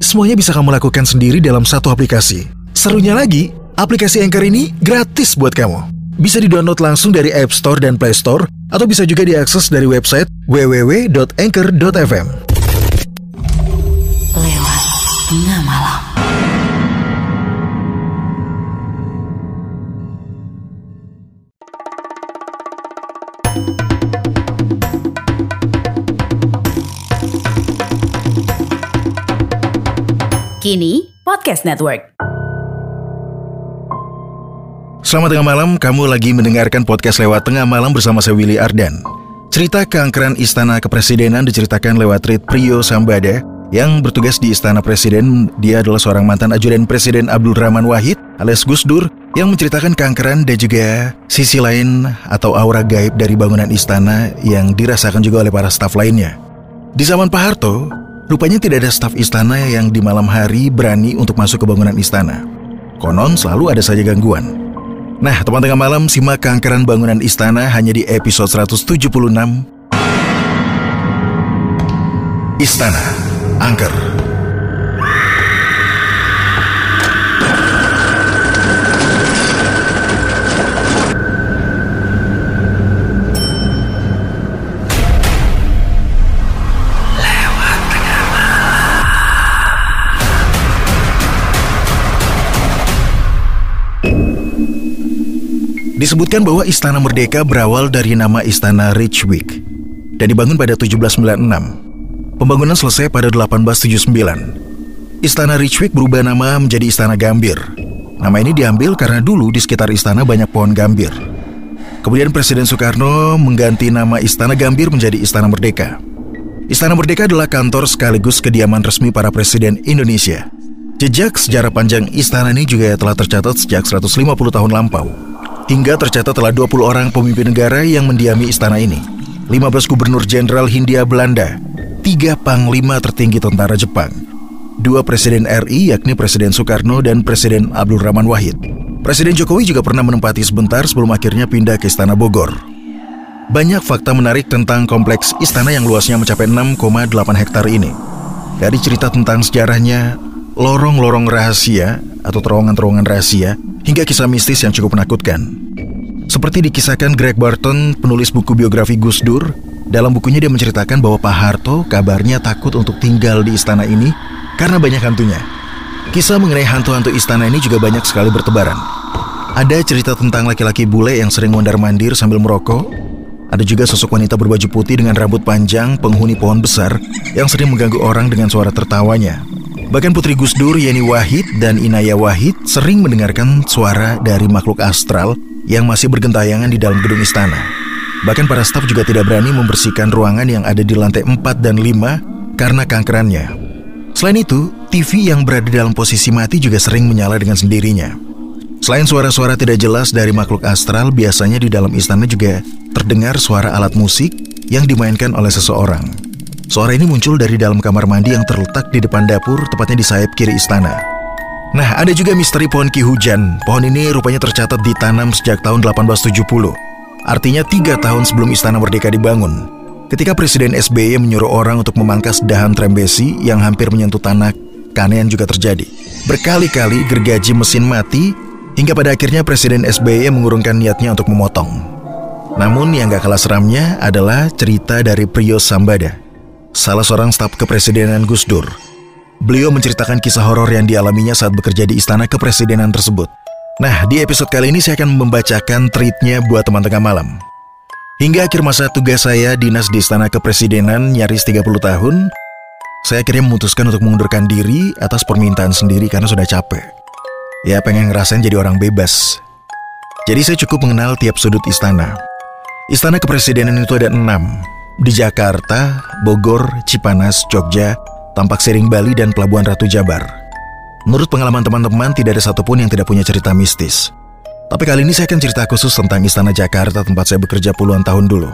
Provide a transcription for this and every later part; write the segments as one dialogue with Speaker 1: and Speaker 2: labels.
Speaker 1: semuanya bisa kamu lakukan sendiri dalam satu aplikasi. Serunya lagi, aplikasi Anchor ini gratis buat kamu. Bisa di-download langsung dari App Store dan Play Store, atau bisa juga diakses dari website www.anchor.fm.
Speaker 2: Kini Podcast Network.
Speaker 1: Selamat tengah malam, kamu lagi mendengarkan podcast lewat tengah malam bersama saya Willy Ardan. Cerita keangkeran Istana Kepresidenan diceritakan lewat Rit Priyo Sambada yang bertugas di Istana Presiden. Dia adalah seorang mantan ajudan Presiden Abdul Rahman Wahid alias Gus Dur yang menceritakan keangkeran dan juga sisi lain atau aura gaib dari bangunan istana yang dirasakan juga oleh para staf lainnya. Di zaman Pak Harto, rupanya tidak ada staf istana yang di malam hari berani untuk masuk ke bangunan istana. Konon selalu ada saja gangguan. Nah, teman tengah malam simak keangkeran bangunan istana hanya di episode 176 Istana Angker. Disebutkan bahwa Istana Merdeka berawal dari nama Istana Ridgewick dan dibangun pada 1796. Pembangunan selesai pada 1879. Istana Ridgewick berubah nama menjadi Istana Gambir. Nama ini diambil karena dulu di sekitar istana banyak pohon gambir. Kemudian Presiden Soekarno mengganti nama Istana Gambir menjadi Istana Merdeka. Istana Merdeka adalah kantor sekaligus kediaman resmi para presiden Indonesia. Jejak sejarah panjang istana ini juga telah tercatat sejak 150 tahun lampau. Hingga tercatat telah 20 orang pemimpin negara yang mendiami istana ini. 15 gubernur jenderal Hindia Belanda, 3 panglima tertinggi tentara Jepang, dua presiden RI yakni Presiden Soekarno dan Presiden Abdul Rahman Wahid. Presiden Jokowi juga pernah menempati sebentar sebelum akhirnya pindah ke Istana Bogor. Banyak fakta menarik tentang kompleks istana yang luasnya mencapai 6,8 hektar ini. Dari cerita tentang sejarahnya, lorong-lorong rahasia atau terowongan-terowongan rahasia, hingga kisah mistis yang cukup menakutkan. Seperti dikisahkan Greg Barton, penulis buku biografi Gus Dur, dalam bukunya dia menceritakan bahwa Pak Harto kabarnya takut untuk tinggal di istana ini karena banyak hantunya. Kisah mengenai hantu-hantu istana ini juga banyak sekali bertebaran. Ada cerita tentang laki-laki bule yang sering mondar-mandir sambil merokok. Ada juga sosok wanita berbaju putih dengan rambut panjang, penghuni pohon besar, yang sering mengganggu orang dengan suara tertawanya. Bahkan Putri Gus Dur, Yeni Wahid, dan Inaya Wahid sering mendengarkan suara dari makhluk astral yang masih bergentayangan di dalam gedung istana. Bahkan para staf juga tidak berani membersihkan ruangan yang ada di lantai 4 dan 5 karena kankerannya. Selain itu, TV yang berada dalam posisi mati juga sering menyala dengan sendirinya. Selain suara-suara tidak jelas dari makhluk astral, biasanya di dalam istana juga terdengar suara alat musik yang dimainkan oleh seseorang. Suara ini muncul dari dalam kamar mandi yang terletak di depan dapur, tepatnya di sayap kiri istana. Nah, ada juga misteri pohon ki hujan. Pohon ini rupanya tercatat ditanam sejak tahun 1870. Artinya tiga tahun sebelum Istana Merdeka dibangun. Ketika Presiden SBY menyuruh orang untuk memangkas dahan trembesi yang hampir menyentuh tanah, keanehan juga terjadi. Berkali-kali gergaji mesin mati, hingga pada akhirnya Presiden SBY mengurungkan niatnya untuk memotong. Namun yang gak kalah seramnya adalah cerita dari Priyo Sambada salah seorang staf kepresidenan Gus Dur. Beliau menceritakan kisah horor yang dialaminya saat bekerja di istana kepresidenan tersebut. Nah, di episode kali ini saya akan membacakan tweetnya buat teman tengah malam. Hingga akhir masa tugas saya dinas di istana kepresidenan nyaris 30 tahun, saya akhirnya memutuskan untuk mengundurkan diri atas permintaan sendiri karena sudah capek. Ya, pengen ngerasain jadi orang bebas. Jadi saya cukup mengenal tiap sudut istana. Istana kepresidenan itu ada enam, di Jakarta, Bogor, Cipanas, Jogja, Tampak Siring Bali, dan Pelabuhan Ratu Jabar. Menurut pengalaman teman-teman, tidak ada satupun yang tidak punya cerita mistis. Tapi kali ini saya akan cerita khusus tentang Istana Jakarta tempat saya bekerja puluhan tahun dulu.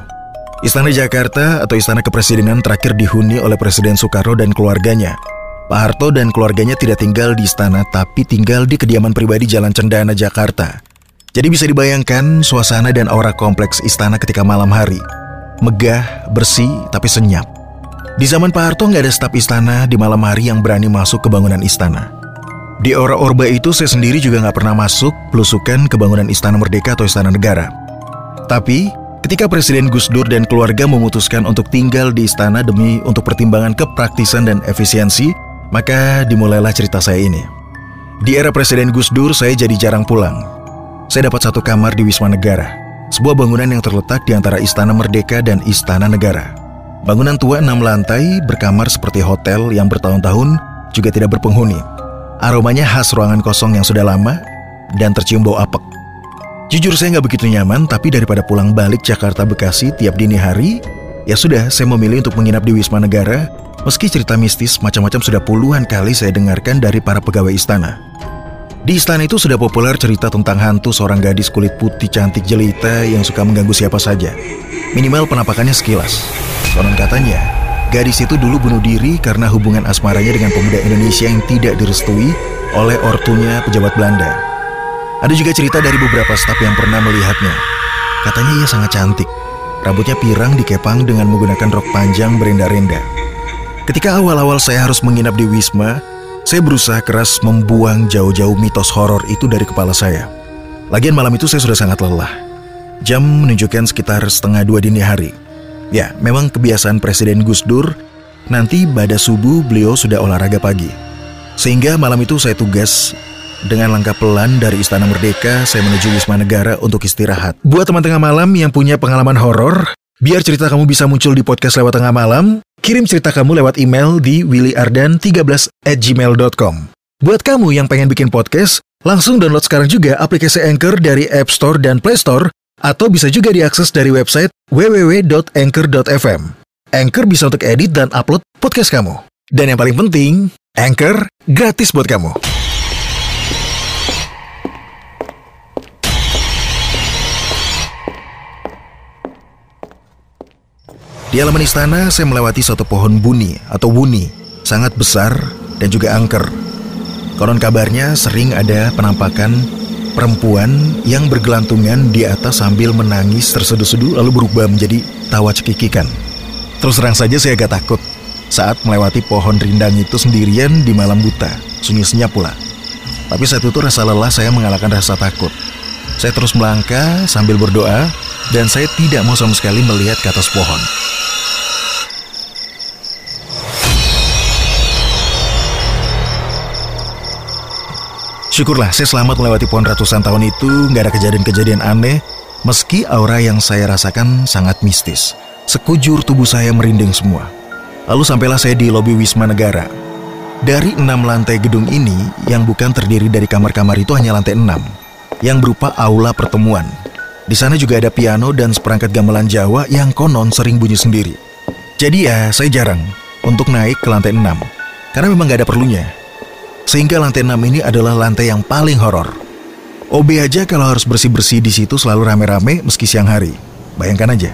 Speaker 1: Istana Jakarta atau Istana Kepresidenan terakhir dihuni oleh Presiden Soekarno dan keluarganya. Pak Harto dan keluarganya tidak tinggal di istana tapi tinggal di kediaman pribadi Jalan Cendana, Jakarta. Jadi bisa dibayangkan suasana dan aura kompleks istana ketika malam hari. Megah, bersih, tapi senyap. Di zaman Pak Harto nggak ada staf istana di malam hari yang berani masuk ke bangunan istana. Di Ora Orba itu saya sendiri juga nggak pernah masuk pelusukan ke bangunan Istana Merdeka atau Istana Negara. Tapi Ketika Presiden Gus Dur dan keluarga memutuskan untuk tinggal di istana demi untuk pertimbangan kepraktisan dan efisiensi, maka dimulailah cerita saya ini. Di era Presiden Gus Dur, saya jadi jarang pulang. Saya dapat satu kamar di Wisma Negara, sebuah bangunan yang terletak di antara Istana Merdeka dan Istana Negara. Bangunan tua enam lantai berkamar seperti hotel yang bertahun-tahun juga tidak berpenghuni. Aromanya khas ruangan kosong yang sudah lama dan tercium bau apek. Jujur saya nggak begitu nyaman, tapi daripada pulang balik Jakarta Bekasi tiap dini hari, ya sudah saya memilih untuk menginap di Wisma Negara, meski cerita mistis macam-macam sudah puluhan kali saya dengarkan dari para pegawai istana. Di istana itu sudah populer cerita tentang hantu seorang gadis kulit putih cantik jelita yang suka mengganggu siapa saja. Minimal penampakannya sekilas. Konon katanya, gadis itu dulu bunuh diri karena hubungan asmaranya dengan pemuda Indonesia yang tidak direstui oleh ortunya pejabat Belanda. Ada juga cerita dari beberapa staf yang pernah melihatnya. Katanya ia sangat cantik. Rambutnya pirang dikepang dengan menggunakan rok panjang berenda-renda. Ketika awal-awal saya harus menginap di Wisma, saya berusaha keras membuang jauh-jauh mitos horor itu dari kepala saya. Lagian malam itu saya sudah sangat lelah. Jam menunjukkan sekitar setengah dua dini hari. Ya, memang kebiasaan Presiden Gus Dur, nanti pada subuh beliau sudah olahraga pagi. Sehingga malam itu saya tugas dengan langkah pelan dari Istana Merdeka, saya menuju Wisma Negara untuk istirahat. Buat teman tengah malam yang punya pengalaman horor, biar cerita kamu bisa muncul di podcast lewat tengah malam, kirim cerita kamu lewat email di willyardan13 at gmail.com. Buat kamu yang pengen bikin podcast, langsung download sekarang juga aplikasi Anchor dari App Store dan Play Store, atau bisa juga diakses dari website www.anchor.fm. Anchor bisa untuk edit dan upload podcast kamu. Dan yang paling penting, Anchor gratis buat kamu. Di halaman istana, saya melewati satu pohon buni atau wuni, sangat besar dan juga angker. Konon kabarnya sering ada penampakan perempuan yang bergelantungan di atas sambil menangis terseduh-seduh lalu berubah menjadi tawa cekikikan. Terus terang saja saya agak takut saat melewati pohon rindang itu sendirian di malam buta, sunyi senyap pula. Tapi saat itu rasa lelah saya mengalahkan rasa takut. Saya terus melangkah sambil berdoa dan saya tidak mau sama sekali melihat ke atas pohon. Syukurlah saya selamat melewati pohon ratusan tahun itu, nggak ada kejadian-kejadian aneh, meski aura yang saya rasakan sangat mistis. Sekujur tubuh saya merinding semua. Lalu sampailah saya di lobi Wisma Negara. Dari enam lantai gedung ini, yang bukan terdiri dari kamar-kamar itu hanya lantai enam, yang berupa aula pertemuan. Di sana juga ada piano dan seperangkat gamelan Jawa yang konon sering bunyi sendiri. Jadi ya, saya jarang untuk naik ke lantai enam, karena memang gak ada perlunya. Sehingga lantai 6 ini adalah lantai yang paling horor. OB aja kalau harus bersih-bersih di situ selalu rame-rame meski siang hari. Bayangkan aja.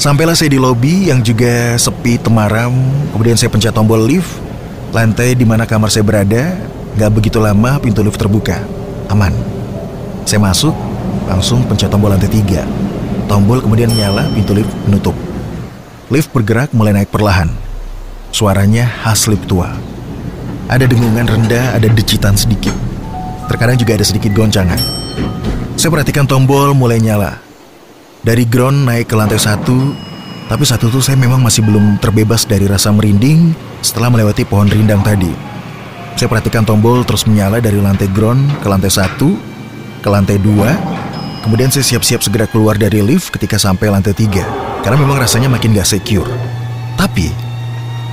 Speaker 1: Sampailah saya di lobi yang juga sepi temaram, kemudian saya pencet tombol lift. Lantai di mana kamar saya berada, gak begitu lama pintu lift terbuka. Aman. Saya masuk, langsung pencet tombol lantai 3. Tombol kemudian nyala, pintu lift menutup. Lift bergerak mulai naik perlahan. Suaranya khas lift tua. Ada dengungan rendah, ada decitan sedikit. Terkadang juga ada sedikit goncangan. Saya perhatikan tombol mulai nyala. Dari ground naik ke lantai satu, tapi satu itu saya memang masih belum terbebas dari rasa merinding setelah melewati pohon rindang tadi. Saya perhatikan tombol terus menyala dari lantai ground ke lantai satu, ke lantai dua, kemudian saya siap-siap segera keluar dari lift ketika sampai lantai tiga, karena memang rasanya makin gak secure. Tapi,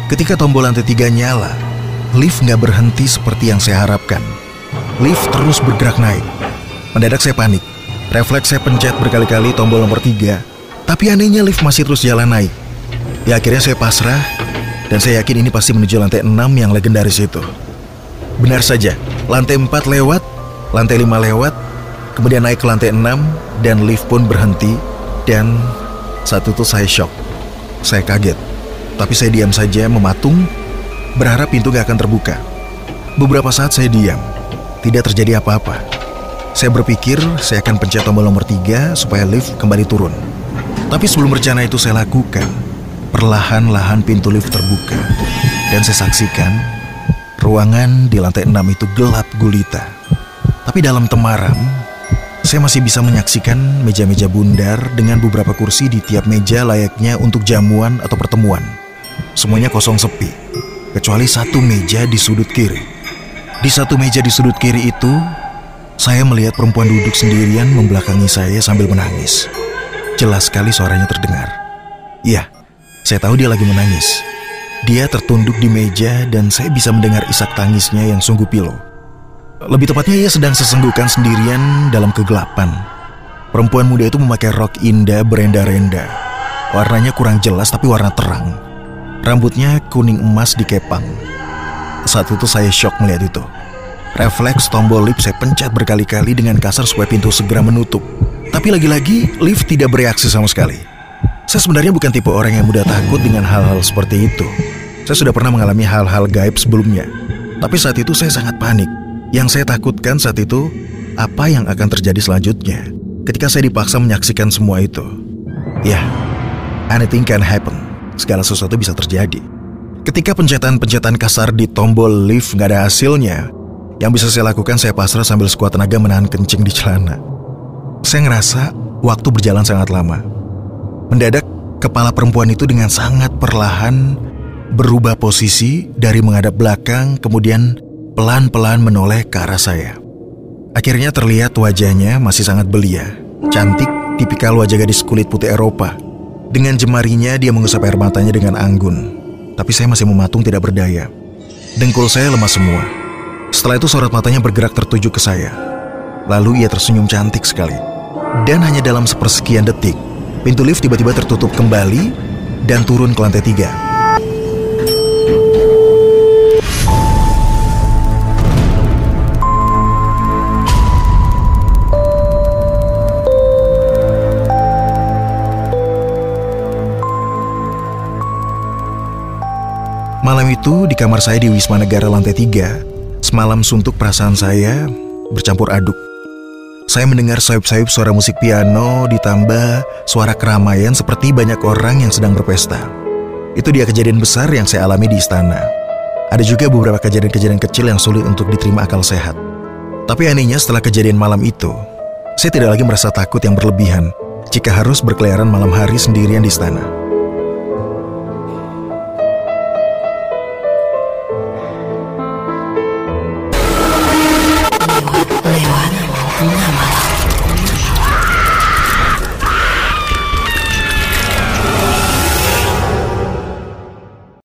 Speaker 1: ketika tombol lantai tiga nyala, lift nggak berhenti seperti yang saya harapkan. Lift terus bergerak naik. Mendadak saya panik. Refleks saya pencet berkali-kali tombol nomor tiga, tapi anehnya lift masih terus jalan naik. Ya akhirnya saya pasrah, dan saya yakin ini pasti menuju lantai 6 yang legendaris itu. Benar saja, lantai 4 lewat, lantai 5 lewat, kemudian naik ke lantai 6 dan lift pun berhenti dan saat itu saya shock. Saya kaget, tapi saya diam saja mematung berharap pintu gak akan terbuka. Beberapa saat saya diam, tidak terjadi apa-apa. Saya berpikir saya akan pencet tombol nomor 3 supaya lift kembali turun. Tapi sebelum rencana itu saya lakukan, perlahan-lahan pintu lift terbuka dan saya saksikan ruangan di lantai 6 itu gelap gulita. Tapi dalam temaram, saya masih bisa menyaksikan meja-meja bundar dengan beberapa kursi di tiap meja layaknya untuk jamuan atau pertemuan. Semuanya kosong sepi, kecuali satu meja di sudut kiri. Di satu meja di sudut kiri itu, saya melihat perempuan duduk sendirian membelakangi saya sambil menangis. Jelas sekali suaranya terdengar. Iya, saya tahu dia lagi menangis. Dia tertunduk di meja dan saya bisa mendengar isak tangisnya yang sungguh pilu. Lebih tepatnya ia sedang sesenggukan sendirian dalam kegelapan. Perempuan muda itu memakai rok indah berenda-renda. Warnanya kurang jelas tapi warna terang. Rambutnya kuning emas dikepang. Saat itu saya shock melihat itu. Refleks tombol lift saya pencet berkali-kali dengan kasar supaya pintu segera menutup. Tapi lagi-lagi lift tidak bereaksi sama sekali. Saya sebenarnya bukan tipe orang yang mudah takut dengan hal-hal seperti itu. Saya sudah pernah mengalami hal-hal gaib sebelumnya. Tapi saat itu saya sangat panik. Yang saya takutkan saat itu, apa yang akan terjadi selanjutnya ketika saya dipaksa menyaksikan semua itu. Ya, anything can happen. Segala sesuatu bisa terjadi. Ketika pencetan-pencetan kasar di tombol lift nggak ada hasilnya, yang bisa saya lakukan saya pasrah sambil sekuat tenaga menahan kencing di celana. Saya ngerasa waktu berjalan sangat lama. Mendadak, kepala perempuan itu dengan sangat perlahan berubah posisi dari menghadap belakang, kemudian pelan-pelan menoleh ke arah saya. Akhirnya terlihat wajahnya masih sangat belia, cantik, tipikal wajah gadis kulit putih Eropa. Dengan jemarinya dia mengusap air matanya dengan anggun. Tapi saya masih mematung tidak berdaya. Dengkul saya lemas semua. Setelah itu sorot matanya bergerak tertuju ke saya. Lalu ia tersenyum cantik sekali. Dan hanya dalam sepersekian detik, Pintu lift tiba-tiba tertutup kembali dan turun ke lantai tiga. Malam itu di kamar saya di Wisma Negara lantai tiga, semalam suntuk perasaan saya bercampur aduk saya mendengar sayup-sayup suara musik piano ditambah suara keramaian seperti banyak orang yang sedang berpesta. Itu dia kejadian besar yang saya alami di istana. Ada juga beberapa kejadian-kejadian kecil yang sulit untuk diterima akal sehat. Tapi anehnya setelah kejadian malam itu, saya tidak lagi merasa takut yang berlebihan jika harus berkeliaran malam hari sendirian di istana.